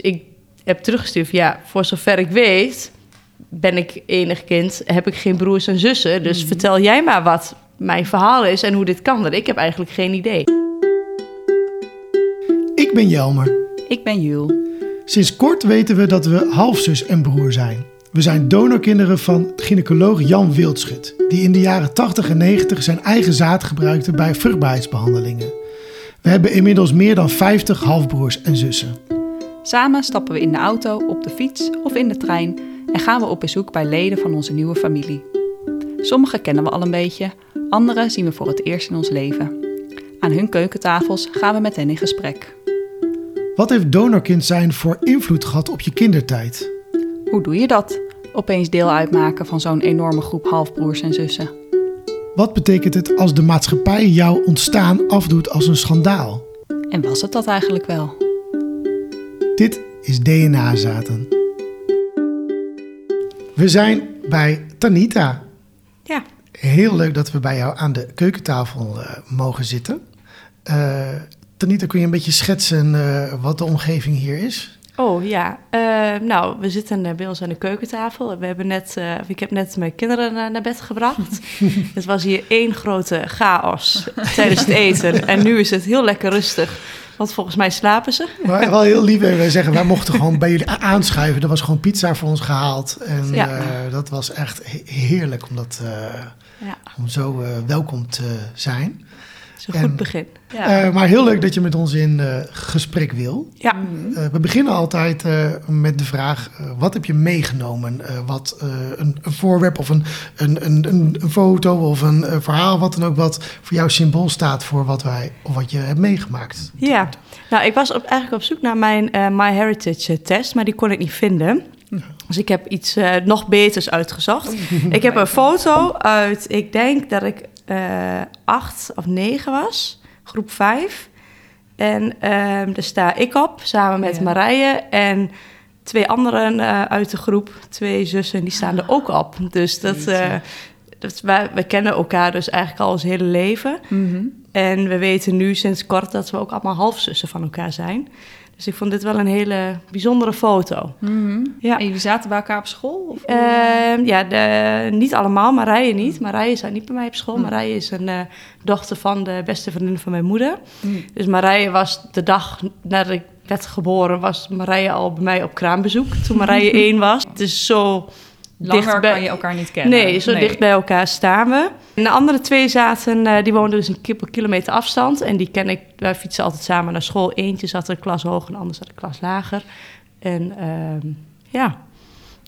Ik heb teruggestuurd, ja, voor zover ik weet, ben ik enig kind, heb ik geen broers en zussen. Dus vertel jij maar wat mijn verhaal is en hoe dit kan. Want ik heb eigenlijk geen idee. Ik ben Jelmer. Ik ben Jul. Sinds kort weten we dat we halfzus en broer zijn. We zijn donorkinderen van gynaecoloog Jan Wildschut, die in de jaren 80 en 90 zijn eigen zaad gebruikte bij vruchtbaarheidsbehandelingen. We hebben inmiddels meer dan 50 halfbroers en zussen. Samen stappen we in de auto, op de fiets of in de trein en gaan we op bezoek bij leden van onze nieuwe familie. Sommige kennen we al een beetje, andere zien we voor het eerst in ons leven. Aan hun keukentafels gaan we met hen in gesprek. Wat heeft donorkind zijn voor invloed gehad op je kindertijd? Hoe doe je dat? Opeens deel uitmaken van zo'n enorme groep halfbroers en zussen. Wat betekent het als de maatschappij jouw ontstaan afdoet als een schandaal? En was het dat eigenlijk wel? Dit is DNA-zaten. We zijn bij Tanita. Ja, Heel leuk dat we bij jou aan de keukentafel eh, mogen zitten. Eh, Tanita, kun je een beetje schetsen eh, wat de omgeving hier is? Oh ja. Eh, nou, we zitten eh, bij ons aan de keukentafel. We hebben net, eh, ik heb net mijn kinderen naar bed gebracht. het was hier één grote chaos tijdens het eten. En nu is het heel lekker rustig. Want volgens mij slapen ze. Maar wel heel lief, wij zeggen, wij mochten gewoon bij jullie aanschuiven. Er was gewoon pizza voor ons gehaald. En Ja. dat was echt he- heerlijk om, dat, Ja, om zo welkom te zijn. Is een En- goed begin. Ja. Eh, maar heel leuk dat je met ons in eh, gesprek wil. ja. Eh, we beginnen altijd eh, met de vraag: wat heb je meegenomen? Eh, wat eh, een, een voorwerp of een, een, een, een, een foto of een eh, verhaal, wat dan ook, wat voor jou symbool staat voor wat wij of wat je hebt meegemaakt. Ja, nou, ik was op, eigenlijk op zoek naar mijn eh MyHeritage eh, test, maar die kon ik niet vinden. Dus ik heb iets eh, nog beters uitgezocht. ik heb een foto uit, ik denk dat ik eh, acht of negen was, groep vijf. En ehm daar sta ik op, samen met Ja. Marije en twee anderen eh, uit de groep, twee zussen, die staan er ook op. Dus dat, eh, dat wij, we kennen elkaar dus eigenlijk al ons hele leven. Mhm. En we weten nu sinds kort dat we ook allemaal halfzussen van elkaar zijn. Dus ik vond dit wel een hele bijzondere foto. Mhm. Ja. En jullie zaten bij elkaar op school? Of? Ehm, ja, de, niet allemaal, Marije niet. Marije zat niet bij mij op school. Marije is een eh, dochter van de beste vriendin van mijn moeder. Mm. Dus Marije was de dag nadat ik werd geboren, was Marije al bij mij op kraambezoek. Toen Marije één was. Het is zo Langer dicht bij- kan je elkaar niet kennen. Nee, zo dicht bij elkaar staan we. En de andere twee zaten, eh, die woonden dus een ki- kilometer afstand. En die ken ik, wij fietsen altijd samen naar school. Eentje zat een klas hoger en de ander zat een klas lager. En ehm, ja,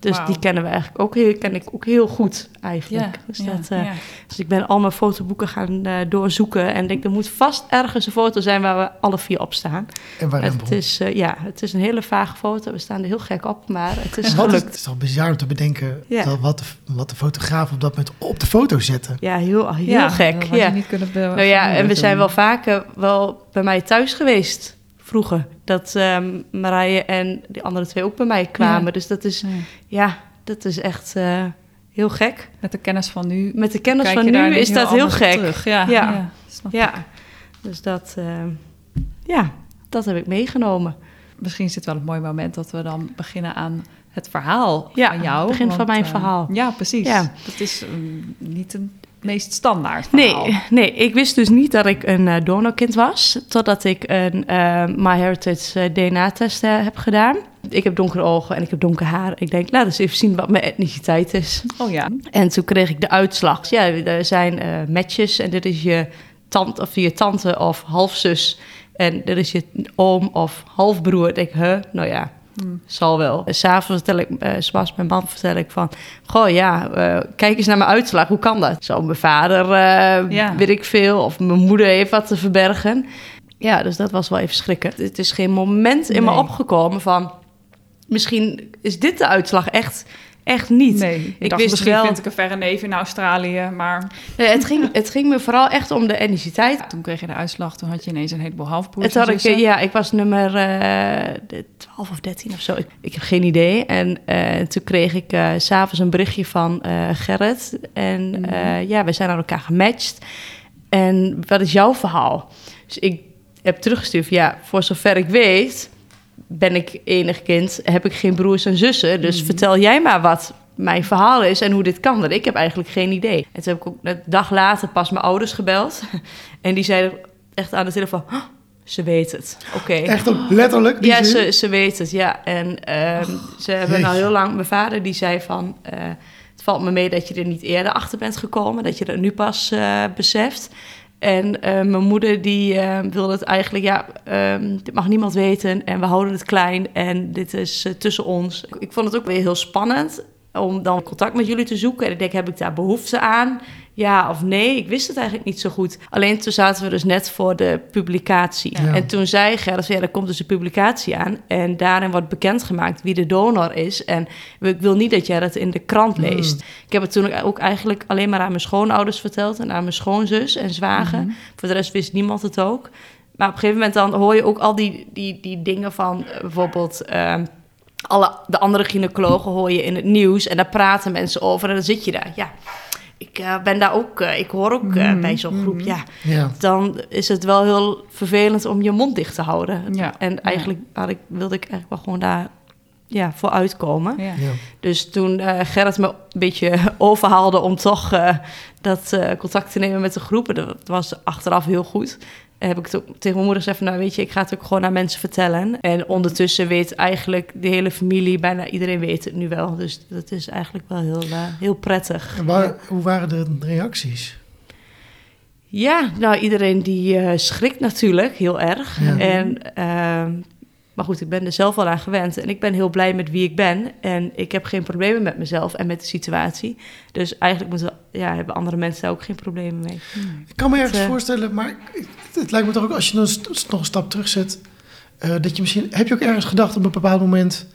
dus die kennen we eigenlijk ook heel, ken ik ook heel goed eigenlijk. Ja, dus, ja, dat, eh, ja. dus ik ben al mijn fotoboeken gaan eh, doorzoeken. En ik denk, er moet vast ergens een foto zijn waar we alle vier op staan. En waar Het is, eh, ja, het is een hele vage foto. We staan er heel gek op, maar het is gelukt. het is toch bizar om te bedenken Ja. dat wat, de, wat de fotograaf op dat moment op de foto zette. Ja, heel, heel Ja, gek. dat had Ja. je niet kunnen Nou ja, en we zijn wel vaker wel bij mij thuis geweest vroeger. Dat ehm Marije en die andere twee ook bij mij kwamen. Ja. Dus dat is, Ja. ja, dat is echt eh, heel gek. Met de kennis van nu. Met de kennis van nu is dat heel gek. Terug. Ja, Ja. ja. snap ik. Ja, dus dat, ehm, ja, dat heb ik meegenomen. Misschien is dit wel een mooi moment dat we dan beginnen aan het verhaal Ja, van jou. het begin van mijn eh, verhaal. Ja, precies. Ja. Dat is mm, niet een meest standaard verhaal. Nee, nee, ik wist dus niet dat ik een eh donorkind was, totdat ik een eh MyHeritage eh, DNA-test heb gedaan. Ik heb donkere ogen en ik heb donker haar. Ik denk, laat eens even zien wat mijn etniciteit is. Oh ja. En toen kreeg ik de uitslag. Ja, er zijn matches en dit is je, tant, of je tante of halfzus. En dit is je oom of halfbroer. Ik denk, huh? Nou ja, Hmm. zal wel. S'avonds vertel ik, eh Sebas, mijn man, vertel ik van... Goh, ja, eh, kijk eens naar mijn uitslag. Hoe kan dat? Zo, mijn vader, eh, Ja. weet ik veel. Of mijn moeder heeft wat te verbergen. Ja, dus dat was wel even schrikken. Het is geen moment in me opgekomen van... Misschien is dit de uitslag echt, echt niet. Nee, Ik dacht, wist misschien wel- vind ik een verre neef in Australië, maar Nee, het, ging, het ging me vooral echt om de etniciteit. toen kreeg je de uitslag, toen had je ineens een heleboel halfbroers Het had ik, ja, ik was nummer eh, de 12 of 13 of zo. Ik, ik heb geen idee. En eh, toen kreeg ik eh, s s'avonds een berichtje van eh, Gerrit. En Mhm. eh, ja, we zijn aan elkaar gematcht. En wat is jouw verhaal? Dus ik heb teruggestuurd, ja, voor zover ik weet... ben ik enig kind, heb ik geen broers en zussen. Dus Mhm. vertel jij maar wat mijn verhaal is en hoe dit kan. Want ik heb eigenlijk geen idee. En toen heb ik ook een dag later pas mijn ouders gebeld. En die zeiden echt aan de telefoon... "Oh, ze weet het. Oké. Echt ook letterlijk die Ja, zin? ze, ze weet het, ja. En ehm, ze hebben jeetje. nou heel lang... Mijn vader die zei van... eh, het valt me mee dat je er niet eerder achter bent gekomen. Dat je dat nu pas eh, beseft. En eh, mijn moeder die eh, wilde het eigenlijk... Ja, ehm, dit mag niemand weten. En we houden het klein. En dit is eh, tussen ons. Ik vond het ook weer heel spannend... om dan contact met jullie te zoeken. En ik denk, heb ik daar behoefte aan? Ja of nee? Ik wist het eigenlijk niet zo goed. Alleen toen zaten we dus net voor de publicatie. Ja. En toen zei Gerrit, ja, er komt dus een publicatie aan. En daarin wordt bekendgemaakt wie de donor is. En ik wil niet dat jij dat in de krant Hmm. leest. Ik heb het toen ook eigenlijk alleen maar aan mijn schoonouders verteld... en aan mijn schoonzus en zwager. Mhm. Voor de rest wist niemand het ook. Maar op een gegeven moment dan hoor je ook al die, die, die dingen van... eh, bijvoorbeeld... ehm, alle, de andere gynaecologen hoor je in het nieuws en daar praten mensen over en dan zit je daar. Ja, ik eh, ben daar ook, eh, ik hoor ook eh, Mhm, bij zo'n groep. Ja, Ja. dan is het wel heel vervelend om je mond dicht te houden. Ja, En eigenlijk had ik, wilde ik eigenlijk wel gewoon daar ja, voor uitkomen. Ja. Ja. Dus toen eh Gerrit me een beetje overhaalde om toch eh, dat eh, contact te nemen met de groepen, dat was achteraf heel goed. Heb ik het tegen mijn moeder gezegd van, nou weet je, ik ga het ook gewoon aan mensen vertellen. En ondertussen weet eigenlijk de hele familie, bijna iedereen weet het nu wel. Dus dat is eigenlijk wel heel, eh, heel prettig. En waar- hoe waren de reacties? Ja, nou iedereen die eh, schrikt natuurlijk heel erg. Ja. En, ehm, maar goed, ik ben er zelf al aan gewend. En ik ben heel blij met wie ik ben. En ik heb geen problemen met mezelf en met de situatie. Dus eigenlijk moeten, ja, hebben andere mensen daar ook geen problemen mee. Ik kan me ergens eh, voorstellen, maar het lijkt me toch ook als je nog een stap terugzet, eh dat je misschien heb je ook ergens gedacht op een bepaald moment,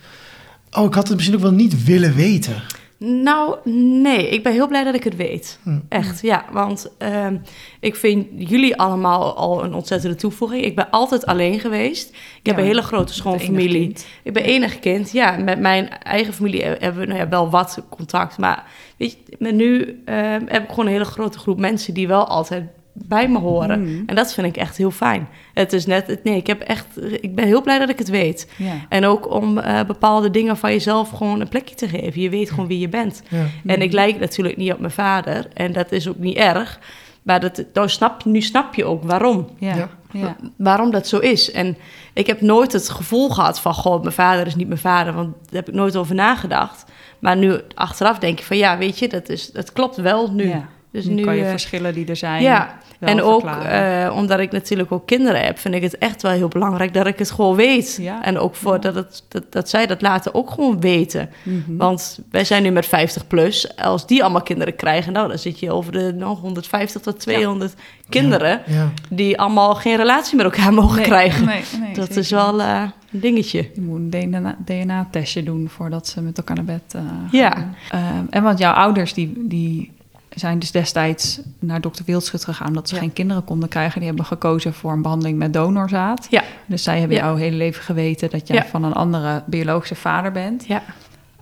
oh, ik had het misschien ook wel niet willen weten. Nou, nee, ik ben heel blij dat ik het weet. Hm. Echt, ja. Want ehm, ik vind jullie allemaal al een ontzettende toevoeging. Ik ben altijd alleen geweest. Ik heb een hele grote schoonfamilie. Ik ben enig kind, ja. Met mijn eigen familie hebben we nou ja, wel wat contact. Maar weet je, met nu ehm, heb ik gewoon een hele grote groep mensen die wel altijd bij me horen. Mm. En dat vind ik echt heel fijn. Het is net, het- nee, ik heb echt, ik ben heel blij dat ik het weet. Ja. En ook om eh, bepaalde dingen van jezelf gewoon een plekje te geven. Je weet gewoon wie je bent. Ja. En ik lijk natuurlijk niet op mijn vader. En dat is ook niet erg. Maar dat, nou snap, nu snap je ook waarom. Ja. Ja. Ja. Waarom dat zo is. En ik heb nooit het gevoel gehad van... Goh, mijn vader is niet mijn vader. Want daar heb ik nooit over nagedacht. Maar nu achteraf denk je van... Ja, weet je, dat, is, dat klopt wel nu. Ja. Dus nu, nu... kan je eh, verschillen die er zijn. ja, wel en ook eh, omdat ik natuurlijk ook kinderen heb, vind ik het echt wel heel belangrijk dat ik het gewoon weet. Ja. En ook voor dat, het, dat, dat zij dat later ook gewoon weten. Mhm. Want wij zijn nu met 50 plus. Als die allemaal kinderen krijgen, nou, dan zit je over de nog 150 tot 200 kinderen Ja. die allemaal geen relatie met elkaar mogen Nee, krijgen. nee, nee, dat zeker is wel eh, een dingetje. Je moet een DNA DNA-testje doen voordat ze met elkaar naar bed eh, Ja. gaan. Ehm, en want jouw ouders die, die zijn dus destijds naar dokter Wildschut gegaan... omdat ze Ja. geen kinderen konden krijgen. Die hebben gekozen voor een behandeling met donorzaad. Ja. Dus zij hebben jouw hele leven geweten... dat jij van een andere biologische vader bent. Ja.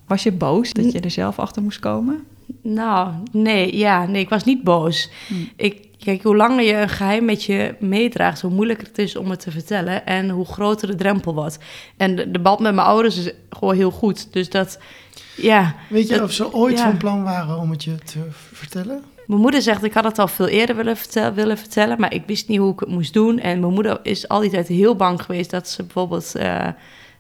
Was je boos dat je er zelf achter moest komen? Nou, nee, ja, nee, ik was niet boos. Hm. Ik, kijk, hoe langer je een geheim met je meedraagt, hoe moeilijker het is om het te vertellen en hoe groter de drempel wordt. En de, de band met mijn ouders is gewoon heel goed. Dus dat, ja, Weet je Dat- of ze ooit ja. van plan waren om het je te vertellen? mijn moeder zegt, ik had het al veel eerder willen, vertel, willen vertellen, maar ik wist niet hoe ik het moest doen. En mijn moeder is al die tijd heel bang geweest dat ze bijvoorbeeld eh,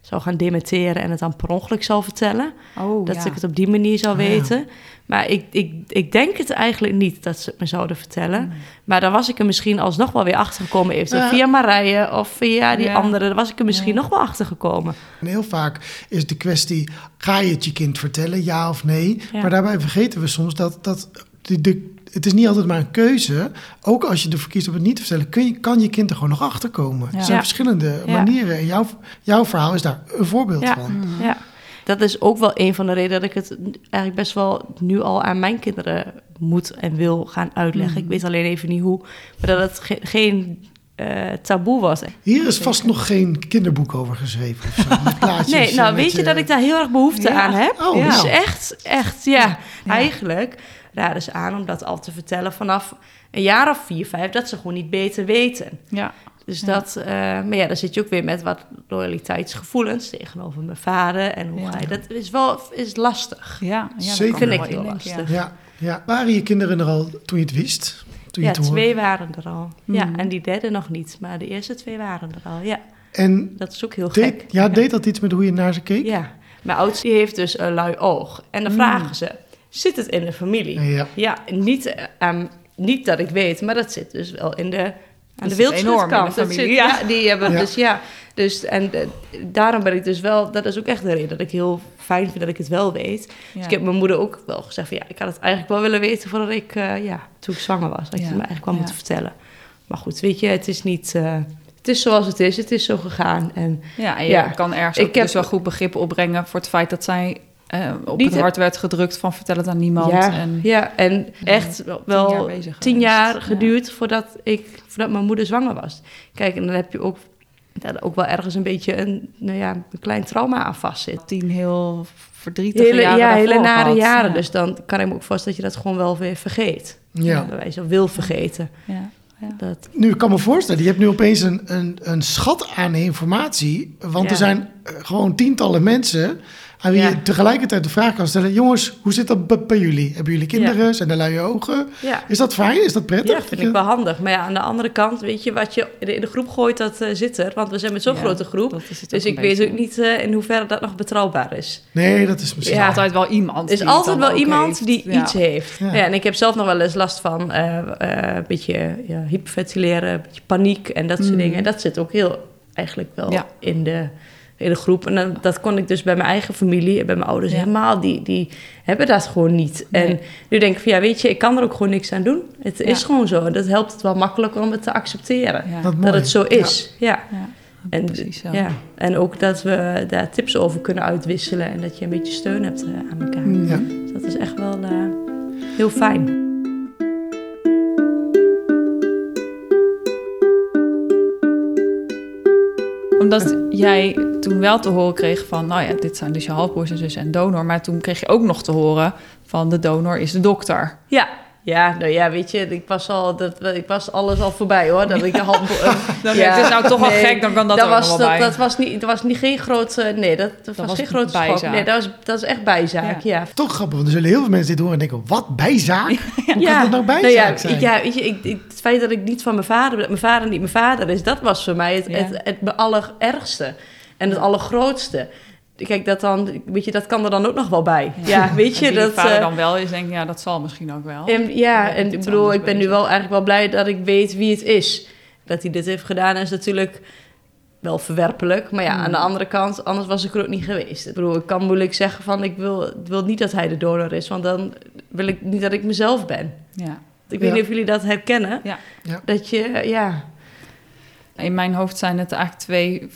zou gaan dementeren en het dan per ongeluk zou vertellen. Oh, Dat ik het op die manier zou ja. weten. Maar ik, ik, ik denk het eigenlijk niet dat ze het me zouden vertellen. Maar dan was ik er misschien alsnog wel weer achter gekomen. Eventueel Ja. via Marije of via die Ja. andere. Dan was ik er misschien Ja. nog wel achter gekomen. En heel vaak is de kwestie, ga je het je kind vertellen, ja of nee? Ja. Maar daarbij vergeten we soms dat, dat de, de, het is niet altijd maar een keuze. Ook als je ervoor kiest om het niet te vertellen, kun je, kan je kind er gewoon nog achter komen. Ja. Er zijn Ja. verschillende Ja. manieren. En jouw, jouw verhaal is daar een voorbeeld Ja. van. Mm. Ja. Dat is ook wel een van de redenen dat ik het eigenlijk best wel nu al aan mijn kinderen moet en wil gaan uitleggen. Mhm. Ik weet alleen even niet hoe. Maar dat het ge- geen eh, taboe was. Hier is vast nog geen kinderboek over geschreven. Of zo, met plaatjes, Nee, nou weet je eh, dat ik daar heel erg behoefte Ja. aan heb? Oh, dus nou. echt, echt, ja. Eigenlijk raden ze aan om dat al te vertellen vanaf een jaar of vier, vijf, dat ze gewoon niet beter weten. Ja. Dus Ja. dat, eh, maar ja, dan zit je ook weer met wat loyaliteitsgevoelens tegenover mijn vader. En hoe Ja. je dat? is wel is lastig. Ja, ja dat Zeker. Vind ik heel lastig. Ja, ja. Waren je kinderen er al toen je het wist? Toen je Ja, het hoorde? twee waren er al. Ja, Mhm. en die derde nog niet. Maar de eerste twee waren er al. Ja, En dat is ook heel deed, gek. ja, deed dat iets met hoe je naar ze keek? Ja, mijn oudste die heeft dus een lui oog. En dan Mm. vragen ze, zit het in de familie? Ja. Ja, niet, eh, ehm, niet dat ik weet, maar dat zit dus wel in de, aan de. Dat zit- ja. die hebben Ja. dus, ja. Dus, en eh, daarom ben ik dus wel, dat is ook echt de reden dat ik heel fijn vind dat ik het wel weet. Ja. Dus ik heb mijn moeder ook wel gezegd van, ja, ik had het eigenlijk wel willen weten voordat ik, eh, ja, toen ik zwanger was. Dat ik Ja. het me eigenlijk wel Ja. moeten vertellen. Maar goed, weet je, het is niet, eh, het is zoals het is. Het is zo gegaan. En Ja, en je Ja. kan ergens Ik ook heb- dus wel goed begrip opbrengen voor het feit dat zij eh, op Niet het hart werd gedrukt van vertel het aan niemand. Ja, En, ja, en echt wel jaar wel bezig tien jaar ja. geduurd voordat, ik, voordat mijn moeder zwanger was. Kijk, en dan heb je ook, ja, ook wel ergens een beetje een, nou ja, een klein trauma aan vastzit. tien heel verdrietige Hele, jaren ja, hele nare jaren. Ja. Dus dan kan ik me ook voorstellen dat je dat gewoon wel weer vergeet. Ja. Bij wijze van wil vergeten. Ja. Ja. Dat, Nu, ik kan me voorstellen, je hebt nu opeens een, een, een schat aan informatie. Want Ja. er zijn eh, gewoon tientallen mensen aan wie Ja. je tegelijkertijd de vraag kan stellen... jongens, hoe zit dat bij, jullie? Hebben jullie kinderen? Zijn er luie ogen? ja. Is dat fijn? Is dat prettig? Ja, vind ik wel handig. Maar ja, aan de andere kant, weet je, wat je in de groep gooit, dat eh, zit er. Want we zijn met zo'n Ja, grote groep. Dus ik weet ook niet eh, in hoeverre dat nog betrouwbaar is. Nee, dat is misschien... Er altijd wel iemand. Er is altijd wel iemand heeft. die Ja. iets heeft. Ja. Ja. en ik heb zelf nog wel eens last van eh, eh, een beetje ja, hyperventileren, een beetje paniek en dat soort Mm. dingen. En dat zit ook heel eigenlijk wel Ja. in, de, in de groep. En dan, dat kon ik dus bij mijn eigen familie en bij mijn ouders Ja. helemaal. Die, die hebben dat gewoon niet. Nee. En nu denk ik van ja, weet je, ik kan er ook gewoon niks aan doen. Het Ja. is gewoon zo. En dat helpt het wel makkelijker om het te accepteren. Ja. Dat het zo is. Ja. Ja. En, Precies zo. ja. en ook dat we daar tips over kunnen uitwisselen en dat je een beetje steun hebt eh, aan elkaar. Ja. Dus dat is echt wel eh, heel fijn. Omdat jij toen wel te horen kreeg van, nou ja, dit zijn dus je halfbroers en zussen en donor. Maar toen kreeg je ook nog te horen van de donor is de dokter. Ja. Ja, nou ja, weet je, ik was, al, dat, ik was alles al voorbij hoor. Dat ik Dan denk ik, dit is nou toch wel gek, dan kan dat ook was, wel dat, bij. dat was niet, dat was niet geen groot, eh, nee, dat, dat, was, was geen grote bijzaak. schok. Nee, dat was, dat is echt bijzaak, ja. Toch grappig, want er zullen heel veel mensen dit horen en denken... wat, bijzaak? Hoe ja. kan dat nou bijzaak ja, zijn? ik- ja, weet je, ik, ik- het feit dat ik niet van mijn vader, dat mijn vader niet mijn vader is, dat was voor mij het, Ja. het, het, allerergste en het allergrootste. Kijk, dat dan, weet je, dat kan er dan ook nog wel bij. Ja, weet je, dat. vader eh, dan wel is, denk ik, ja, dat zal misschien ook wel. En, ja, Ja, en ik bedoel, ik ben nu wel eigenlijk wel blij dat ik weet wie het is. Dat hij dit heeft gedaan is natuurlijk wel verwerpelijk. Maar ja, Hmm. aan de andere kant, anders was ik er ook niet geweest. Ik bedoel, ik kan moeilijk zeggen van ik wil, wil niet dat hij de donor is. Want dan wil ik niet dat ik mezelf ben. Ja. Ik Ja. weet niet of jullie dat herkennen. Ja. Ja. Dat je, ja... In mijn hoofd zijn het eigenlijk twee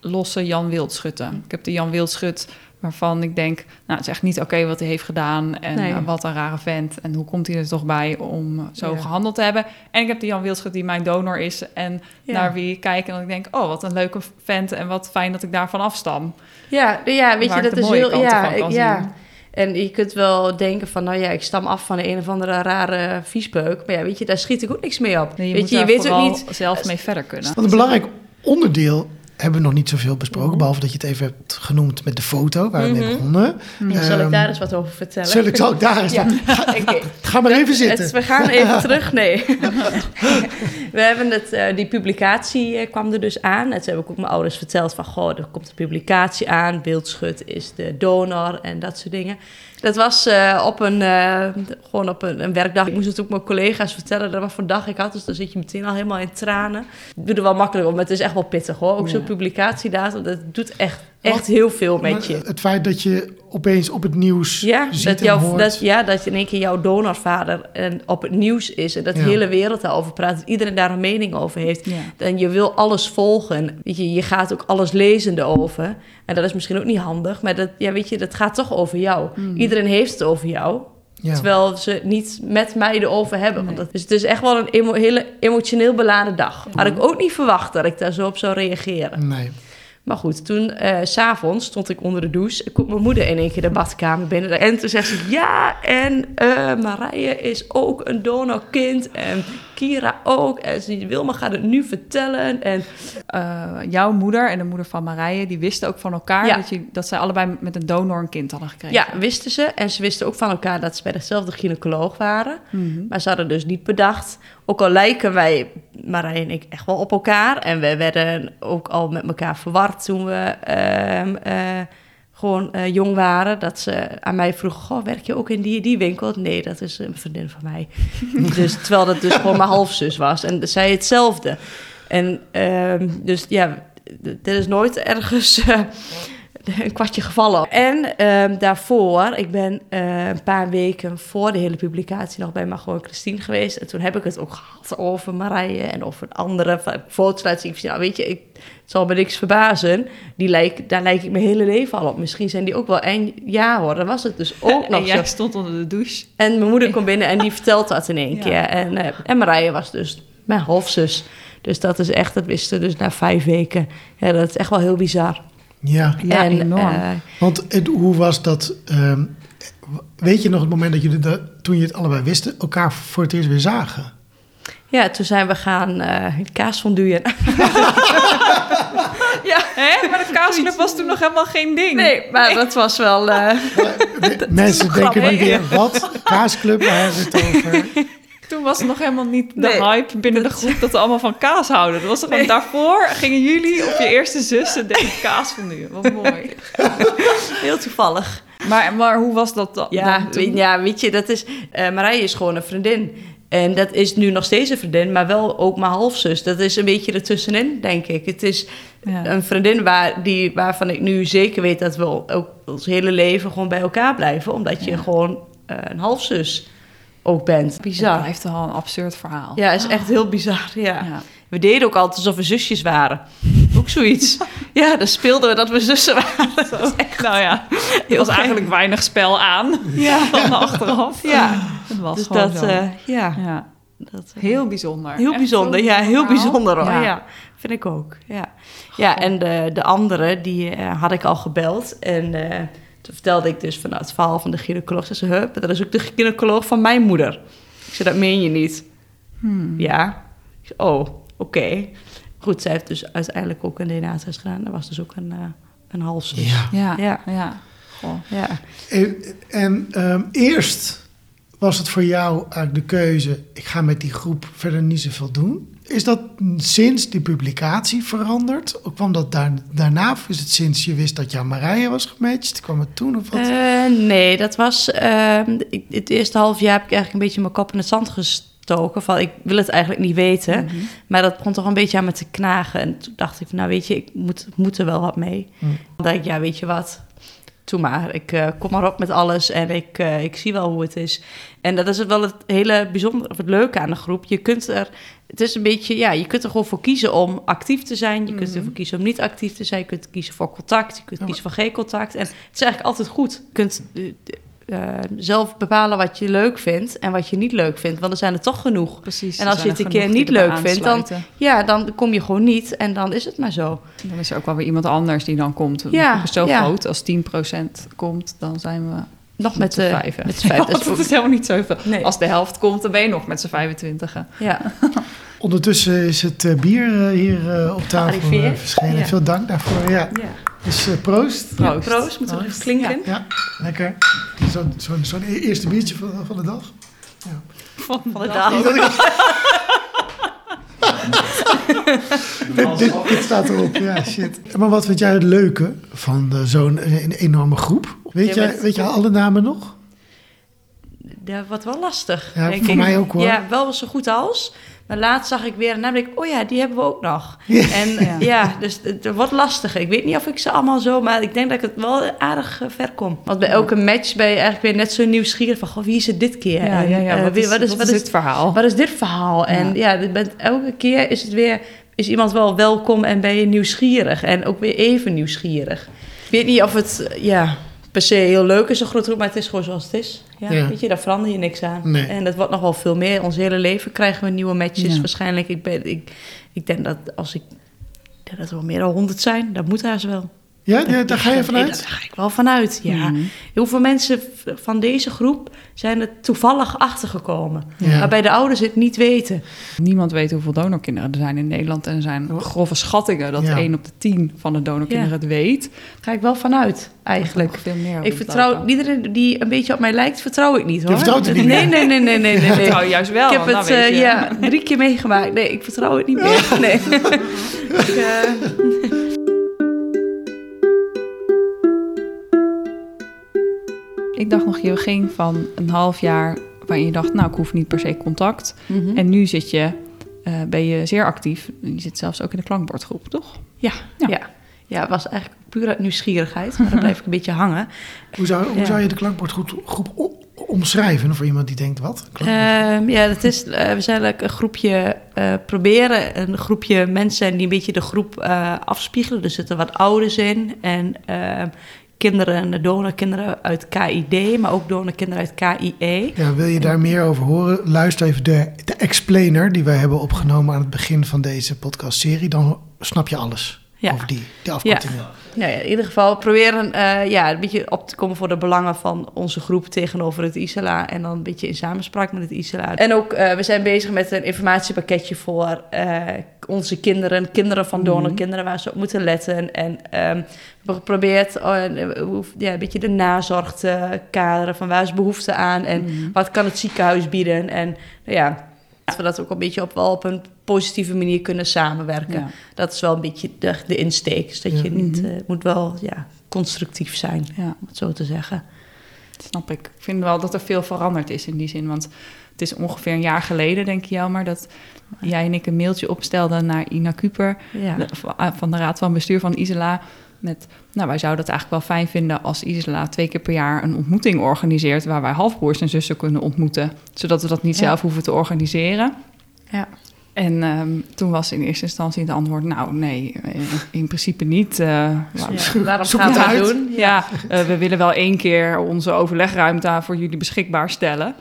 losse Jan Wildschutten. Ik heb de Jan Wildschut waarvan ik denk... nou, het is echt niet oké wat hij heeft gedaan... en Nee. eh, wat een rare vent... en hoe komt hij er toch bij om zo Ja. gehandeld te hebben. En ik heb de Jan Wildschut die mijn donor is... en Ja. naar wie ik kijk en dat ik denk... oh, wat een leuke vent en wat fijn dat ik daarvan afstam. Ja, ja weet je, dat de is heel... Ja, ja. zien. En je kunt wel denken van, nou ja, ik stam af van een of andere rare viespeuk. Maar ja, weet je, daar schiet ik ook niks mee op. Nee, je weet moet je, je weet ook niet... zelf mee verder kunnen. Want een belangrijk onderdeel hebben we nog niet zoveel besproken... Mhm. behalve dat je het even hebt genoemd met de foto waar we mee Mhm. begonnen. Zal ik Ehm, daar eens wat over vertellen? Zal ik, zal ik daar eens... Ja. Ga maar even zitten. Het, we gaan even terug, nee. we hebben het, eh, die publicatie eh, kwam er dus aan. En toen heb ik ook mijn ouders verteld van... goh, er komt een publicatie aan. Beeldschut is de donor en dat soort dingen. Dat was eh, op een, eh, gewoon op een, een werkdag. Ik moest het ook mijn collega's vertellen dat wat voor dag ik had. Dus dan zit je meteen al helemaal in tranen. Ik doe er wel makkelijk op, maar het is echt wel pittig hoor. Ook zo'n publicatiedatum, dat doet echt, echt heel veel met je. Het feit dat je opeens op het nieuws Ja, ziet dat, hoort. dat, ja, dat in één keer jouw donorvader en op het nieuws is... en dat de Ja. hele wereld daarover praat, dat iedereen daar een mening over heeft... Ja. en je wil alles volgen. Weet je, je gaat ook alles lezende over. En dat is misschien ook niet handig, maar dat, ja, weet je, dat gaat toch over jou. Mm. Iedereen heeft het over jou... Ja. Terwijl ze het niet met mij erover hebben. Want Nee. dus het is echt wel een emo- hele emotioneel beladen dag. Had ik ook niet verwacht dat ik daar zo op zou reageren. Nee. Maar goed, toen, eh, s s'avonds stond ik onder de douche. Komt mijn moeder in één keer de badkamer binnen. En toen zegt ze, ja, en eh Marije is ook een donorkind. En Kira ook. En ze, Wilma gaat het nu vertellen. En Eh, jouw moeder en de moeder van Marije, die wisten ook van elkaar Ja. dat, je, dat zij allebei met een donor een kind hadden gekregen. ja, wisten ze. En ze wisten ook van elkaar dat ze bij dezelfde gynaecoloog waren. Mhm. Maar ze hadden dus niet bedacht. Ook al lijken wij, Marije en ik, echt wel op elkaar. En we werden ook al met elkaar verward toen we ehm, eh, gewoon eh, jong waren. Dat ze aan mij vroegen, goh, werk je ook in die, die winkel? Nee, dat is een vriendin van mij. dus, terwijl dat dus gewoon mijn halfzus was. En zij hetzelfde. En ehm, dus ja, er is nooit ergens... eh, een kwartje gevallen. En ehm, daarvoor, ik ben eh, een paar weken voor de hele publicatie nog bij Margot Christine geweest. En toen heb ik het ook gehad over Marije en over andere foto's laten zien. Nou, weet je, ik, het zal me niks verbazen. Die lijk, daar lijk ik mijn hele leven al op. Misschien zijn die ook wel één jaar hoor. Dan was het dus ook En nog zo. jij stond onder de douche. En mijn moeder komt binnen en die vertelt dat in één Ja. keer. En, eh, en Marije was dus mijn halfzus. Dus dat is echt, dat wisten dus na vijf weken. Ja, dat is echt wel heel bizar. Ja, Ja, en, enorm. eh, want het- hoe was dat... ehm, weet je nog het moment dat jullie, dat, toen je het allebei wisten, elkaar voor het eerst weer zagen? Ja, toen zijn we gaan eh kaas fonduien. ja, Hè? Maar de kaasclub was toen nog helemaal geen ding. nee, maar dat was wel... eh, Mensen denken grappig. weer, wat? Kaasclub, waar hebben we het over? Toen was het nog helemaal niet de Nee. hype binnen de groep dat we allemaal van kaas houden. Dat was daarvoor gingen jullie op je eerste zussen deden kaas van nu. Wat mooi. heel toevallig. Maar, maar hoe was dat dan? Ja, dan toen? weet, ja, weet je, dat is... eh Marije is gewoon een vriendin. En dat is nu nog steeds een vriendin, maar wel ook mijn halfzus. Dat is een beetje ertussenin, denk ik. Het is Ja. een vriendin waar, die, waarvan ik nu zeker weet dat we ook ons hele leven gewoon bij elkaar blijven. Omdat je Ja. gewoon eh, een halfzus ook bent. Het Bizar. blijft wel een absurd verhaal. Ja, is echt heel bizar. Ja. Ja. We deden ook altijd alsof we zusjes waren. Ook zoiets. ja, dan speelden we dat we zussen waren. Dat is echt Nou ja, er was eigenlijk weinig spel aan Ja, dan achteraf. ja. Het was Dus gewoon dat, zo. eh, ja. ja. Dat, eh, Heel bijzonder. heel Echt bijzonder. zo'n Ja, heel verhaal. bijzonder hoor. Ja. Ja. vind ik ook. Ja, ja en de, de andere, die eh, had ik al gebeld. En toen vertelde ik dus van nou, het verhaal van de gynaecoloog. Ze zei, hup, dat is ook de gynaecoloog van mijn moeder. Ik zei, dat meen je niet. Hmm. Ja. Ik zei, oh, oké. Goed, zij heeft dus uiteindelijk ook een DNA-test gedaan. Dat was dus ook een, uh, een halfzus. Ja. Ja, Ja. ja. Goh. ja. En, en ehm, eerst was het voor jou eigenlijk de keuze... ik ga met die groep verder niet zoveel doen. Is dat sinds die publicatie veranderd? Of kwam dat daar, daarna? Of is het sinds je wist dat jouw Marije was gematcht? Kwam het toen of wat? Eh, nee, dat was... ehm, ik, het eerste half jaar heb ik eigenlijk een beetje mijn kop in het zand gestoken. Van, ik wil het eigenlijk niet weten. Mhm. Maar dat begon toch een beetje aan me te knagen. En toen dacht ik, van, nou weet je, ik moet, moet er wel wat mee. Hm. Dan dacht ik, ja, weet je wat... Doe maar, ik eh, kom maar op met alles en ik, eh, ik zie wel hoe het is. En dat is het wel het hele bijzondere, of het leuke aan de groep. Je kunt er, het is een beetje, ja, je kunt er gewoon voor kiezen om actief te zijn. Je kunt Mhm. ervoor kiezen om niet actief te zijn. Je kunt kiezen voor contact, je kunt Ja, kiezen voor geen contact. En het is eigenlijk altijd goed. Je kunt eh, zelf bepalen wat je leuk vindt en wat je niet leuk vindt. Want er zijn er toch genoeg. Precies. En als je het een keer niet leuk vindt, dan-. Ja, dan kom je gewoon niet en dan is het maar zo. Dan is er ook wel weer iemand anders die dan komt. Ja, zo ja. groot, als 10% komt, dan zijn we Nog met met z'n de vijven. Met z'n vijf. Ja, dat is helemaal niet zoveel. Nee. Als de helft komt, dan ben je nog met z'n 25. Ja. Ondertussen is het eh, bier eh, hier eh, op tafel verschenen. Ja. Veel dank daarvoor. Ja. Ja. Dus eh, proost. Proost. Proost, moeten we Proost. even klinken. Ja, lekker. Zo'n zo'n zo'n e- eerste biertje van, van de dag. Van, Van de dag. Dit, dit, dit staat erop, ja, shit. Maar wat vind jij het leuke van eh, zo'n eh, enorme groep? Weet, Ja, jij, weet je alle namen nog? Dat wordt wel lastig. Ja, denk voor ik. mij ook, hoor. Ja, wel zo goed als. Maar laatst zag ik weer en dan denk ik, oh ja, die hebben we ook nog. Ja. En Ja. ja, dus het, het wordt lastiger. Ik weet niet of ik ze allemaal zo, maar ik denk dat ik het wel aardig eh, ver kom. Want bij elke match ben je eigenlijk weer net zo nieuwsgierig van, goh, wie is het dit keer? Ja, En, ja, ja. eh, Wat wie- is, wat is dit verhaal? Wat is dit verhaal? En ja, bent, elke keer is het weer, is iemand wel welkom en ben je nieuwsgierig. En ook weer even nieuwsgierig. Ik weet niet of het, ja, per se heel leuk is, een grote groep, maar het is gewoon zoals het is. Ja, Ja. Weet je, daar verander je niks aan. Nee. En dat wordt nog wel veel meer. Ons hele leven krijgen we nieuwe matches Ja. waarschijnlijk. Ik, ben, ik, ik denk dat als ik dat er wel meer dan 100 zijn. Dat moet haast wel. Ja, ja, daar ga je Nee, vanuit? daar ga ik wel vanuit, ja. Mhm. Heel veel mensen van deze groep zijn er toevallig achtergekomen. Ja. Waarbij de ouders het niet weten. Niemand weet hoeveel donorkinderen er zijn in Nederland. En er zijn grove schattingen dat Ja. 1 op de 10 van de donorkinderen Ja. het weet. Daar ga ik wel vanuit, eigenlijk. Veel meer Ik vertrouw iedereen die een beetje op mij lijkt, vertrouw ik niet hoor. vertrouwt het niet nee, meer? nee, nee, nee, nee, nee, nee. vertrouw je juist wel, Ik heb het eh, je. ja, drie keer meegemaakt. Nee, ik vertrouw het niet meer. Nee. ik, eh, Ik dacht nog, je ging van een half jaar waarin je dacht, nou, ik hoef niet per se contact. mhm. En nu zit je, eh, ben je zeer actief. Je zit zelfs ook in de klankbordgroep, toch? ja, Ja. ja. ja. het was eigenlijk puur uit nieuwsgierigheid. Maar dan blijf ik een beetje hangen. Hoe zou, hoe Ja. zou je de klankbordgroep omschrijven voor iemand die denkt, wat? Ehm, ja, dat is, eh, we zijn eigenlijk een groepje eh, proberen. Een groepje mensen die een beetje de groep eh, afspiegelen. Er zitten wat ouders in. En ehm, kinderen, donorkinderen uit KID, maar ook donorkinderen uit KIE. Ja, wil je daar meer over horen? Luister even de, de explainer die wij hebben opgenomen aan het begin van deze podcastserie. Dan snap je alles Ja. over die, die afkortingen. Nou ja, in ieder geval proberen eh, ja, een beetje op te komen voor de belangen van onze groep tegenover het ISLA. En dan een beetje in samenspraak met het ISLA. En ook, eh, we zijn bezig met een informatiepakketje voor eh, onze kinderen, kinderen van donorkinderen, waar ze op moeten letten. En ehm, we hebben geprobeerd eh, ja, een beetje de nazorg te kaderen van waar is behoefte aan en wat kan het ziekenhuis bieden. En nou ja, dat we dat ook een beetje op, wel op een positieve manier kunnen samenwerken. Ja. Dat is wel een beetje de, de insteek. Dus dat Ja. je niet, eh, moet wel ja, constructief zijn, Ja, om het zo te zeggen. dat snap ik. Ik vind wel dat er veel veranderd is in die zin. Want het is ongeveer een jaar geleden, denk ik jou maar, dat jij en ik een mailtje opstelden naar Ina Kuper Ja. de- van de Raad van Bestuur van Isela. Met, nou, wij zouden het eigenlijk wel fijn vinden als Isela twee keer per jaar een ontmoeting organiseert. waar wij halfbroers en zussen kunnen ontmoeten. Zodat we dat niet Ja. zelf hoeven te organiseren. Ja. En ehm, toen was in eerste instantie het antwoord: nou, nee, eh, in principe niet. eh, waarom gaan we het doen? ja, eh, we willen wel één keer onze overlegruimte voor jullie beschikbaar stellen.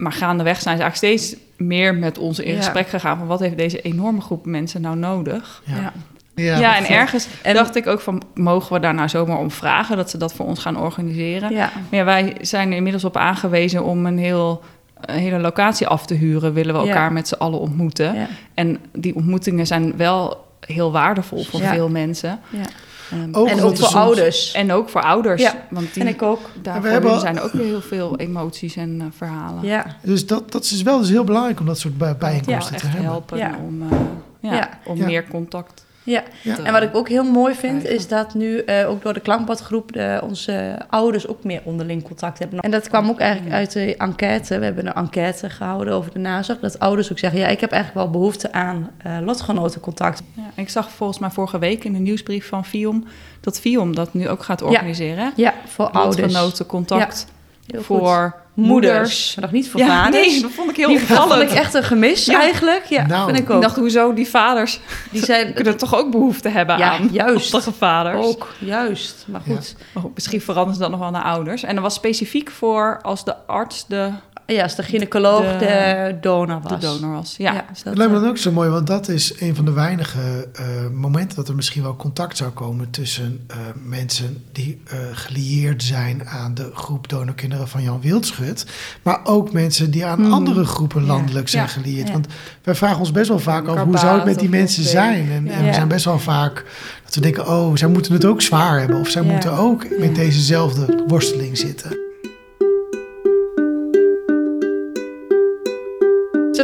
Maar gaandeweg zijn ze eigenlijk steeds meer met ons in Ja. gesprek gegaan van wat heeft deze enorme groep mensen nou nodig. Ja. Ja. Ja, en ergens En- dacht ik ook van, mogen we daar nou zomaar om vragen dat ze dat voor ons gaan organiseren? Ja. Maar ja, wij zijn er inmiddels op aangewezen om een, heel, een hele locatie af te huren. Willen we Ja. elkaar met z'n allen ontmoeten? En die ontmoetingen zijn wel heel waardevol voor veel mensen. Ja. Ehm, Ook en ook voor soms- ouders. en ook voor ouders. Ja, want die, En ik ook. daarvoor hebben zijn er ook weer heel veel emoties en eh, verhalen. Ja. Dus dat, dat is wel dus heel belangrijk om dat soort bijeenkomsten te echt hebben. helpen Ja. om, eh, ja, Ja. om Ja. meer contact Ja. En wat ik ook heel mooi vind, is dat nu eh, ook door de klankbadgroep onze ouders ook meer onderling contact hebben. En dat kwam ook eigenlijk uit de enquête. We hebben een enquête gehouden over de nazorg. Dat ouders ook zeggen, ja, ik heb eigenlijk wel behoefte aan eh lotgenotencontact. Ja, ik zag volgens mij vorige week in de nieuwsbrief van Fiom dat Fiom dat nu ook gaat organiseren. Ja, voor ouders. Lotgenotencontact Heel voor moeders. moeders. Maar nog niet voor Ja, vaders. nee, dat vond ik heel Die dat opvallend. vond ik echt een gemis Ja. eigenlijk. Ja, Nou. vind ik Ik ook. dacht, hoezo die vaders die zijn kunnen toch ook behoefte hebben Ja, aan juist. vaders. ook, juist. Maar goed. Goed, misschien veranderen ze dat nog wel naar ouders. En dat was specifiek voor als de arts de, Ja, als de gynaecoloog de, De- donor de was. donor was. Ja, Ja. dat, lijkt me eh, dan ook zo mooi, want dat is een van de weinige eh, momenten dat er misschien wel contact zou komen tussen eh, mensen die eh, gelieerd zijn aan de groep donorkinderen van Jan Wildschut, maar ook mensen die aan Hmm. andere groepen landelijk zijn Ja. gelieerd. Ja. Want wij vragen ons best wel vaak af hoe zou het met die mensen zijn? En, ja. en we zijn best wel vaak dat we denken, oh, zij moeten het ook zwaar hebben of zij Ja. moeten ook met dezezelfde worsteling zitten.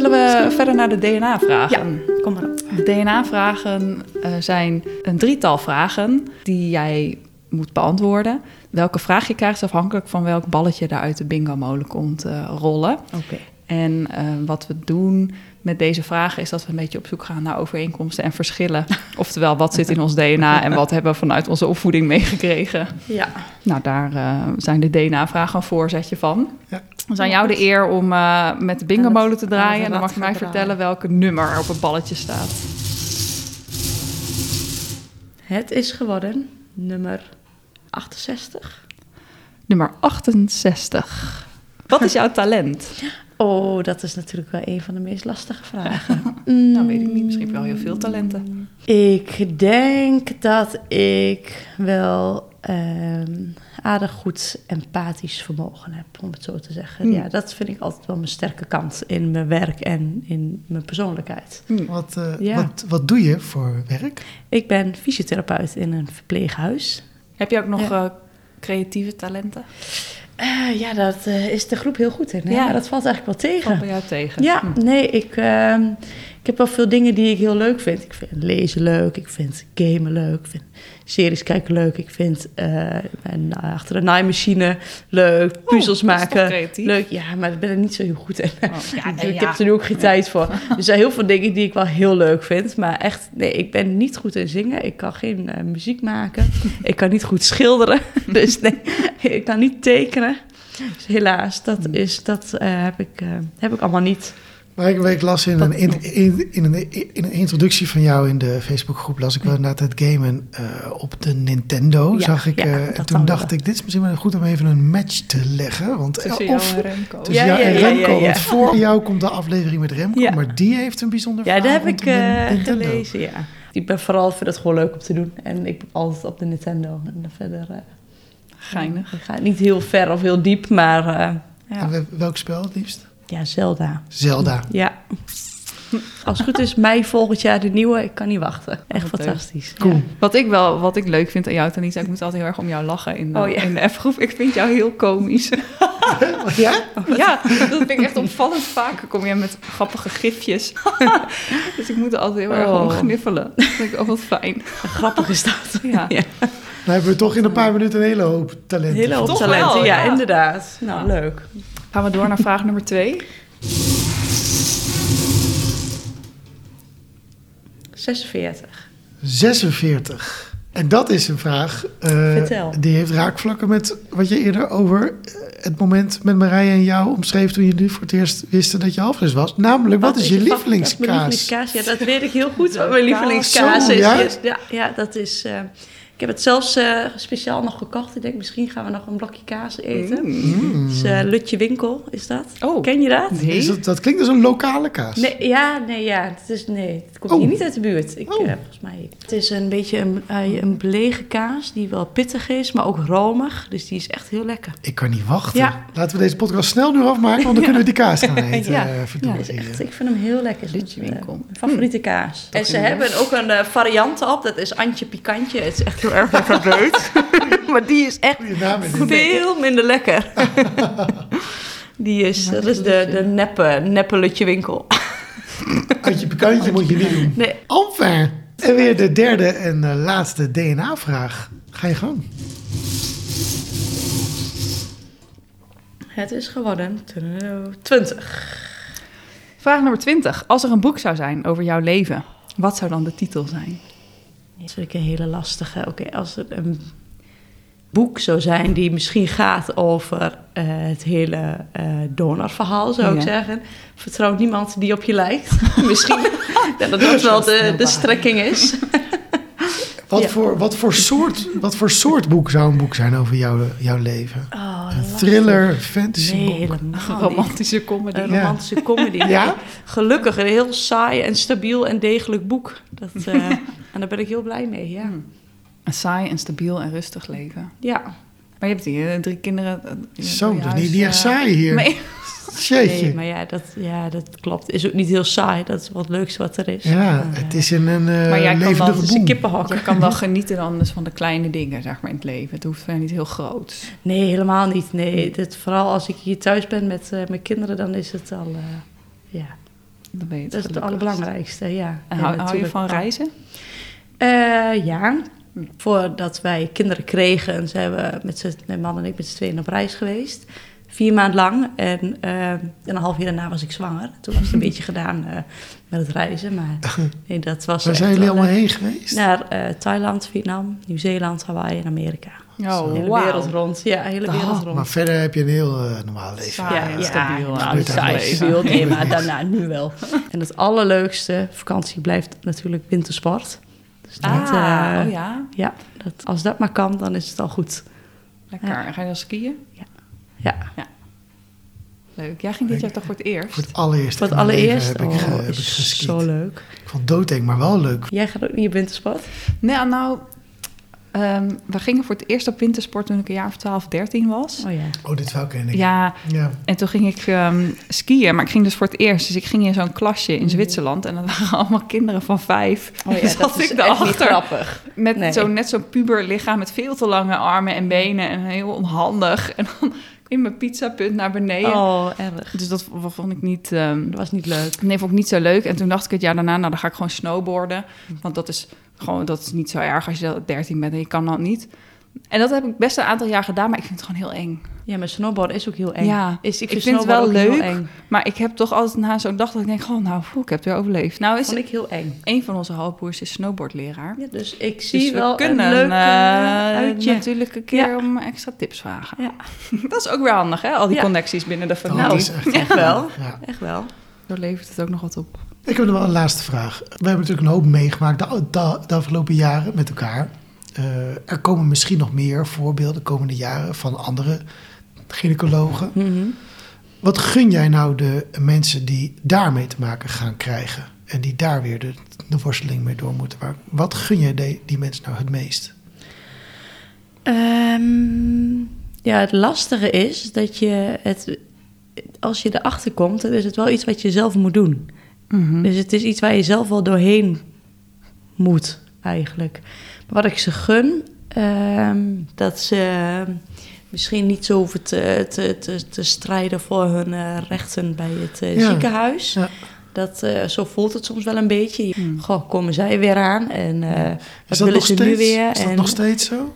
Zullen we verder naar de DNA-vragen? Kom maar op. De DNA-vragen eh, zijn een drietal vragen die jij moet beantwoorden. Welke vraag je krijgt is afhankelijk van welk balletje daar uit de bingo-molen komt eh, rollen. Oké. En eh, wat we doen met deze vragen is dat we een beetje op zoek gaan naar overeenkomsten en verschillen. Oftewel, wat zit in ons DNA en wat hebben we vanuit onze opvoeding meegekregen. Ja. Nou, daar eh, zijn de DNA-vragen een voorzetje van. Ja. Dan is aan jou de eer om eh, met de bingo-molen te draaien. En dan mag je mij vertellen welke nummer er op het balletje staat. Het is geworden nummer 68. Nummer 68. Wat is jouw talent? Oh, dat is natuurlijk wel een van de meest lastige vragen. Nou, weet ik niet. Misschien heb je wel heel veel talenten. Ik denk dat ik wel ehm, aardig goed empathisch vermogen heb, om het zo te zeggen. Hmm. Ja, dat vind ik altijd wel mijn sterke kant in mijn werk en in mijn persoonlijkheid. Wat, eh, Ja. wat, wat doe je voor werk? Ik ben fysiotherapeut in een verpleeghuis. Heb je ook nog Ja. eh, creatieve talenten? Eh, ja, dat is de groep heel goed in. Hè? Ja. Maar dat valt eigenlijk wel Valt tegen. bij jou tegen? Ja, Hm. nee, ik, ehm, ik heb wel veel dingen die ik heel leuk vind. Ik vind lezen leuk, ik vind gamen leuk, ik vind series kijken leuk. Ik vind eh, achter de naaimachine leuk, puzzels dat is maken leuk. Ja, maar daar ben ik niet zo heel goed in. Oh, ja, nee, ik ja. heb er nu ook geen tijd voor. Er zijn heel veel dingen die ik wel heel leuk vind. Maar echt, nee, ik ben niet goed in zingen. Ik kan geen eh, muziek maken. ik kan niet goed schilderen. dus nee, ik kan niet tekenen. Dus helaas, dat, Hmm. is, dat heb, ik, heb ik allemaal niet. Maar ik, ik las in een, in, in, in, een, in een introductie van jou in de Facebookgroep, las ik wel inderdaad het gamen eh, op de Nintendo, Ja, zag ik. ja, eh, en toen wel. dacht ik, dit is misschien wel goed om even een match te leggen. Want Tussen eh, jou of en Remco. tussen Ja, jou en Remco, ja, ja. want voor jou komt de aflevering met Remco, Ja. maar die heeft een bijzonder Ja, dat heb ik eh, Nintendo. gelezen, ja. Ik ben vooral, vind het gewoon leuk om te doen. En ik ben altijd op de Nintendo. En dan verder eh, Geinig. ik ga niet heel ver of heel diep, maar eh, ja. En wel- welk spel het liefst? Ja, Zelda. Zelda. Ja. Als het goed is, mei volgend jaar de nieuwe. Ik kan niet wachten. Echt Wat leuk. fantastisch. Cool. Wat ik wel, wat ik leuk vind aan jou, Tanita, ik moet altijd heel erg om jou lachen in de, Oh, ja. in de F-groep. Ik vind jou heel komisch. Ja? ja, dat vind ik echt opvallend vaak. Kom je met grappige gifjes. dus ik moet er altijd heel erg om Oh. gniffelen. Dat vind ik ook wat fijn. Grappig is dat. Ja. Ja. Dan hebben we toch in een paar minuten een hele hoop talenten. Hele hoop Toch talenten. wel, ja, ja. inderdaad. Nou, leuk. Gaan we door naar vraag nummer twee. 46. 46. En dat is een vraag. Vertel. Die heeft raakvlakken met wat je eerder over eh, het moment met Marije en jou omschreef toen jullie voor het eerst wisten dat je halfzus was. Namelijk, wat, is je lievelingskaas? lievelingskaas? Ja, dat weet ik heel goed wat mijn Kaas. lievelingskaas is. ja, ja, dat is... eh, ik heb het zelfs eh, speciaal nog gekocht. Ik denk, misschien gaan we nog een blokje kaas eten. Mm. Dus, eh, Lutje Winkel is dat. Oh. Ken je dat? Nee. Is dat, dat klinkt als een lokale kaas. Nee, ja, nee, ja. Het is, nee, het komt Oh. hier niet uit de buurt. Ik, Oh. eh, volgens mij. Het is een beetje een, een belegen kaas die wel pittig is, maar ook romig. Dus die is echt heel lekker. Ik kan niet wachten. Ja. Laten we deze podcast snel nu afmaken, want dan kunnen we die kaas gaan eten. Ja. is echt, ik vind hem heel lekker. Lutje Winkel. Mijn favoriete kaas. En ze hebben ook een variant op. Dat is Antje Pikantje. Het is echt heel erg lekker reut. maar die is echt veel minder lekker. die is, dat is de, de neppe, neppe Lutje Winkel. Antje pikantje moet je niet doen. Nee, Enfin. En weer de derde en eh, laatste DNA-vraag. Ga je gang. het is geworden 20. Vraag nummer 20. Als er een boek zou zijn over jouw leven, wat zou dan de titel zijn? Dat is ook een hele lastige. Oké, als het een boek zou zijn die misschien gaat over eh, het hele eh, donorverhaal, zou ik zeggen. Vertrouw niemand die op je lijkt. misschien dat dat dat wel de, de strekking is. Wat, Ja. voor, wat, voor soort, wat voor soort boek zou een boek zijn over jouw, jouw leven? Oh, Een lastig. thriller, fantasy Nee, helemaal. Romantische comedy. Een Ja. romantische comedy. Ja? Gelukkig een heel saai en stabiel en degelijk boek. Dat, eh, en daar ben ik heel blij mee, ja. Een saai en stabiel en rustig leven. Ja, Maar je hebt hier eh, drie kinderen. eh, Zo, dat is niet, niet echt saai hier. Nee. Jeetje. nee, maar ja dat, ja, dat klopt. Is ook niet heel saai. Dat is wat het leukste wat er is. Ja, het is een, een eh, Maar jij kan dan- levendige kippenhok. Je kan wel genieten dan dus van de kleine dingen, zeg maar, in het leven. Het hoeft niet heel groot. Nee, helemaal niet. Nee, dit, vooral als ik hier thuis ben met mijn kinderen, dan is het al... eh, ja, Dan ben je het dat is het allerbelangrijkste, ja. En Ja, hou, hou je van reizen? Eh, ja. Voordat wij kinderen kregen, zijn we met z'n- mijn man en ik met z'n tweeën op reis geweest. Vier maanden lang. En eh, een half jaar daarna was ik zwanger. Toen was het een beetje gedaan eh, met het reizen. Maar nee, dat was Waar zijn jullie allemaal eh, heen geweest? Naar eh, Thailand, Vietnam, Nieuw-Zeeland, Hawaii en Amerika. Oh, de hele wereld rond. Ja, de hele wereld rond. Maar verder heb je een heel normaal leven. Saai ja, en ja, stabiel. Nou, Gebeurt niet saai, stabiel. Nee, maar daarna nu wel. En het allerleukste vakantie blijft natuurlijk wintersport. Dus dat, Ah, eh, oh ja. ja, dat, als dat maar kan, dan is het al goed. Lekker. En Ga je dan skiën? Ja. Ja. Leuk. Jij ging dit jaar toch voor het eerst? Voor het allereerst Voor het allereerst. heb ik, oh, heb ik is geskiet. zo leuk. Ik vond het doodeng, maar wel leuk. Jij gaat ook niet op wintersport? Nee, nou, ehm, we gingen voor het eerst op wintersport toen ik een jaar of 12, 13 was. Oh ja. Oh, dit wel ken ik. Ja, Ja. en toen ging ik ehm, skiën, maar ik ging dus voor het eerst. Dus ik ging in zo'n klasje in Zwitserland en dat waren allemaal kinderen van vijf. Oh ja, Dus dat zat is ik echt niet grappig. met Nee. zo'n net zo'n puber lichaam met veel te lange armen en benen en heel onhandig. En dan in mijn pizzapunt naar beneden. Oh, erg. Dus dat vond ik niet... ehm, Dat was niet leuk. Nee, vond ik niet zo leuk. En toen dacht ik het jaar daarna, nou dan ga ik gewoon snowboarden. Want dat is gewoon, dat is niet zo erg als je 13 bent en je kan dat niet. En dat heb ik best een aantal jaar gedaan, maar ik vind het gewoon heel eng. Ja, maar snowboarden is ook heel eng. Ja, is, ik ik vind, het wel leuk. Maar ik heb toch altijd na zo'n dag dat ik denk, oh nou, poeh, ik heb het weer overleefd. Nou is Vond ik heel eng. een van onze halfbroers is snowboardleraar. Ja, dus ik zie Dus we wel kunnen een leuk eh, uitje. natuurlijk een keer Ja. om extra tips vragen. Ja. dat is ook weer handig, hè? Al die Ja. connecties binnen de Oh, familie. dat Nou, is echt, echt wel. Ja. Echt wel. Daar levert het ook nog wat op. Ik heb nog wel een laatste vraag. We hebben natuurlijk een hoop meegemaakt de, de, de afgelopen jaren met elkaar. Eh, er komen misschien nog meer voorbeelden de komende jaren van andere gynaecologen. Mhm. Wat gun jij nou de mensen die daarmee te maken gaan krijgen? En die daar weer de, de worsteling mee door moeten. Wat gun jij die, die mensen nou het meest? Ehm, ja, het lastige is dat je het, als je erachter komt, dan is het wel iets wat je zelf moet doen. Dus het is iets waar je zelf wel doorheen moet, eigenlijk. Maar wat ik ze gun, ehm, dat ze misschien niet zo hoeven te, te, te, te strijden voor hun eh, rechten bij het eh, Ja. ziekenhuis. Ja. Dat, eh, zo voelt het soms wel een beetje. Hmm. Goh, komen zij weer aan en wat dat willen ze steeds, nu weer? Is dat en, nog steeds zo?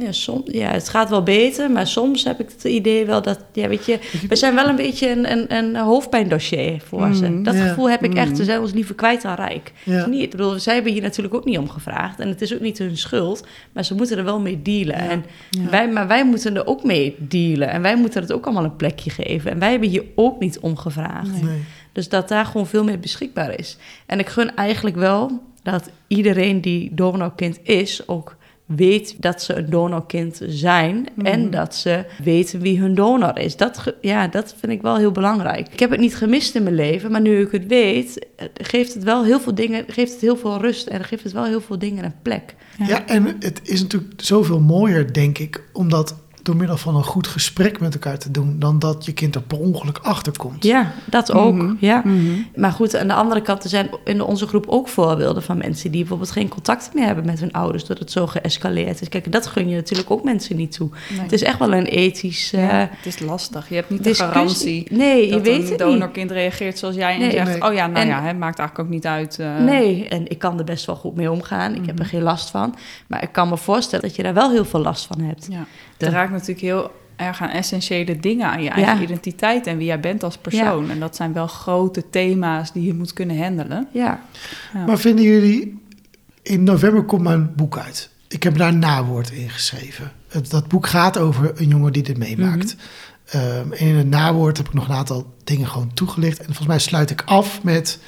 Ja, som, ja, het gaat wel beter, maar soms heb ik het idee wel dat, ja, weet je, we zijn wel een beetje een, een, een hoofdpijndossier voor ze. Mm, Dat ja. gevoel heb ik echt, Mm. ze zijn ons liever kwijt dan rijk. Ja. Is Niet, bedoel, zij hebben hier natuurlijk ook niet om gevraagd en het is ook niet hun schuld, maar ze moeten er wel mee dealen. Ja. En wij, maar wij moeten er ook mee dealen en wij moeten het ook allemaal een plekje geven. En wij hebben hier ook niet om gevraagd. Nee. Nee. Dus dat daar gewoon veel meer beschikbaar is. En ik gun eigenlijk wel dat iedereen die donorkind is ook weet dat ze een donorkind zijn Mhm. en dat ze weten wie hun donor is. Dat, ja, dat vind ik wel heel belangrijk. Ik heb het niet gemist in mijn leven, maar nu ik het weet, eh, geeft het wel heel veel dingen, geeft het heel veel rust en geeft het wel heel veel dingen een plek. Ja. en het is natuurlijk zoveel mooier, denk ik, om dat door middel van een goed gesprek met elkaar te doen, dan dat je kind er per ongeluk achter komt. Ja, dat ook. Mhm. Ja. Mhm. Maar goed, aan de andere kant, er zijn in onze groep ook voorbeelden van mensen die bijvoorbeeld geen contact meer hebben met hun ouders, doordat het zo geëscaleerd is. Kijk, dat gun je natuurlijk ook mensen niet toe. Nee. Het is echt wel een ethisch. eh, het is lastig. Je hebt niet de garantie Nee, je dat weet een het niet. donorkind reageert zoals jij en Nee. zegt... Nee. oh ja, nou En- ja, het maakt eigenlijk ook niet uit. eh. Nee, en ik kan er best wel goed mee omgaan. Ik Mhm. heb er geen last van. Maar ik kan me voorstellen dat je daar wel heel veel last van hebt. Ja. Het raakt natuurlijk heel erg aan essentiële dingen, aan je eigen Ja. identiteit en wie jij bent als persoon. En dat zijn wel grote thema's die je moet kunnen handelen. Ja, Ja. Maar vinden jullie, in november komt mijn boek uit. Ik heb daar een nawoord in geschreven. Het, dat boek gaat over een jongen die dit meemaakt. Ehm, en in het nawoord heb ik nog een aantal dingen gewoon toegelicht. En volgens mij sluit ik af met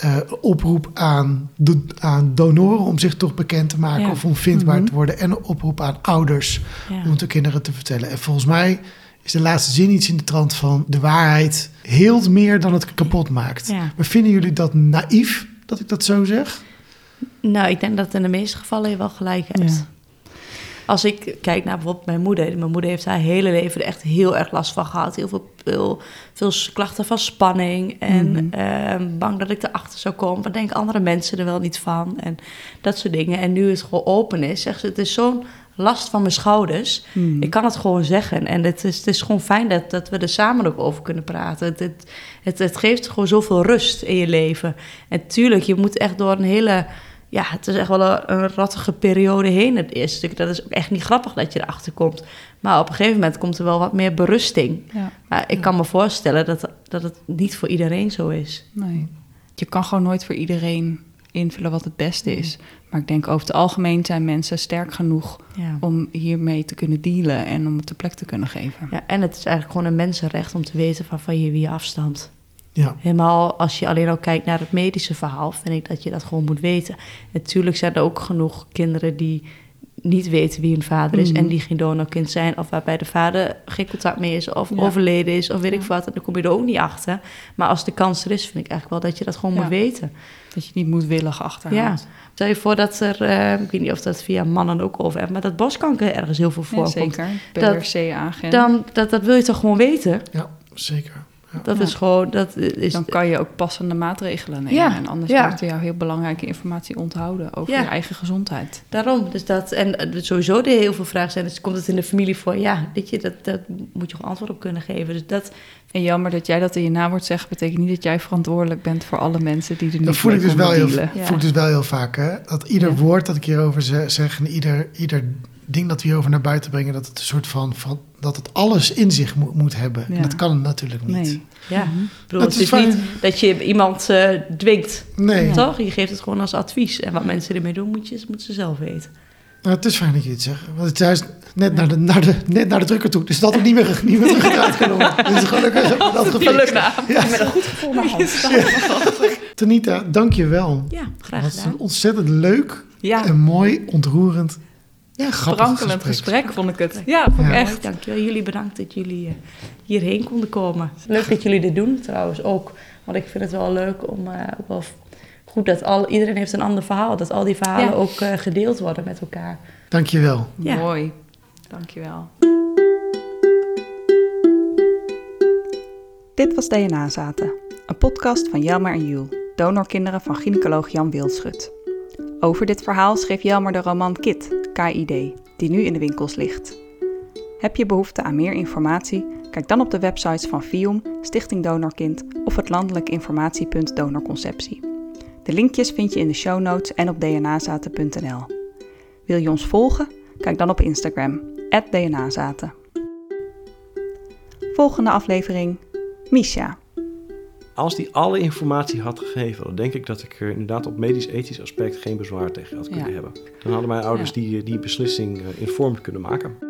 eh, een oproep aan, do- aan donoren om zich toch bekend te maken Ja. of om vindbaar Mhm. te worden. En een oproep aan ouders ja. om de kinderen te vertellen. En volgens mij is de laatste zin iets in de trant van de waarheid heelt meer dan het kapot maakt. Ja. Maar vinden jullie dat naïef dat ik dat zo zeg? Nou, ik denk dat in de meeste gevallen je wel gelijk hebt. Als ik kijk naar bijvoorbeeld mijn moeder. Mijn moeder heeft haar hele leven er echt heel erg last van gehad. Heel veel, veel, veel klachten van spanning. En Mhm. ehm, bang dat ik erachter zou komen. Wat denken andere mensen er wel niet van? En dat soort dingen. En nu het gewoon open is, zegt ze... het is zo'n last van mijn schouders. Hmm. Ik kan het gewoon zeggen. En het is, het is gewoon fijn dat, dat we er samen ook over kunnen praten. Het, het, het, het geeft gewoon zoveel rust in je leven. En tuurlijk, je moet echt door een hele... Ja, het is echt wel een, een rattige periode heen. Het eerste stuk, dat is ook echt niet grappig dat je erachter komt. Maar op een gegeven moment komt er wel wat meer berusting. Ja, Maar ik kan me voorstellen dat, dat het niet voor iedereen zo is. nee. Je kan gewoon nooit voor iedereen invullen wat het beste is. Maar ik denk over het algemeen zijn mensen sterk genoeg Ja. om hiermee te kunnen dealen en om het de plek te kunnen geven. Ja, en het is eigenlijk gewoon een mensenrecht om te weten van, van je wie je afstamt. Ja. Helemaal als je alleen al kijkt naar het medische verhaal, vind ik dat je dat gewoon moet weten. Natuurlijk zijn er ook genoeg kinderen die niet weten wie hun vader is Mhm. en die geen donorkind zijn, of waarbij de vader geen contact mee is, of Ja. overleden is, of weet ik Ja. wat, en dan kom je er ook niet achter. Maar als de kans er is, vind ik eigenlijk wel dat je dat gewoon Ja. moet weten. Dat je niet moedwillig achterhaalt. Stel je voor dat er, eh, ik weet niet of dat via mannen ook over hebt, maar dat borstkanker ergens heel veel Ja, voorkomt. zeker. Dan, dat, dat wil je toch gewoon weten? Ja, zeker. Dat Ja. is gewoon, dat is... Dan kan je ook passende maatregelen nemen. Ja, En anders ja. wordt er jou heel belangrijke informatie onthouden over Ja. je eigen gezondheid. Daarom, dus dat, en eh, sowieso er heel veel vragen zijn, dus komt het in de familie voor, ja, weet je, dat, dat moet je gewoon antwoord op kunnen geven. Dus dat, En jammer dat jij dat in je nawoord zegt, betekent niet dat jij verantwoordelijk bent voor alle mensen die er niet Dat voel ik, dus wel heel. Ja. voel ik dus wel heel vaak. Hè? Dat ieder Ja. woord dat ik hierover ze- zeg en ieder, ieder ding dat we hierover naar buiten brengen, dat het een soort van, van dat het alles in zich moet, moet hebben. Ja. En dat kan het natuurlijk niet. Nee. ja, Mhm. ik bedoel, Het het is is niet dat je iemand eh, dwingt, Nee. toch? Je geeft het gewoon als advies. En wat mensen ermee doen, moet je, moeten ze zelf weten. Nou, het is fijn dat je het zegt. Want het is juist net naar de, naar de, net naar de drukker toe. Dus dat ook niet meer, niet meer teruggedraaid kunnen worden. Dus gelukkig hebben we dat gefixt. Ja. Met een goed gevoel naar hand. Tanita, dank je wel. Ja, graag Het is een gedaan. ontzettend leuk Ja, en mooi, ontroerend, ja sprankelend gesprek. gesprek. vond ik het. Ja, vond ik Ja. echt. Dankjewel. Jullie bedankt dat jullie eh, hierheen konden komen. Leuk dat jullie dit doen trouwens ook. Want ik vind het wel leuk om eh, ook wel f- goed dat al, iedereen heeft een ander verhaal. Dat al die verhalen Ja. ook eh, gedeeld worden met elkaar. Dank je wel. Ja. Mooi. Dankjewel. Dit was DNA Zaten, een podcast van Jelmer en Jules, donorkinderen van gynaecoloog Jan Wildschut. Over dit verhaal schreef Jelmer de roman Kit, KID, die nu in de winkels ligt. Heb je behoefte aan meer informatie? Kijk dan op de websites van FIOM, Stichting Donorkind of het landelijk informatiepunt Donorconceptie. De linkjes vind je in de show notes en op dnazaten.nl. Wil je ons volgen? Kijk dan op Instagram, @dnazaten. Volgende aflevering, Misha. Als die alle informatie had gegeven, dan denk ik dat ik er inderdaad op medisch-ethisch aspect geen bezwaar tegen had kunnen Ja. hebben. Dan hadden mijn ouders Ja. die, die beslissing eh, informed kunnen maken.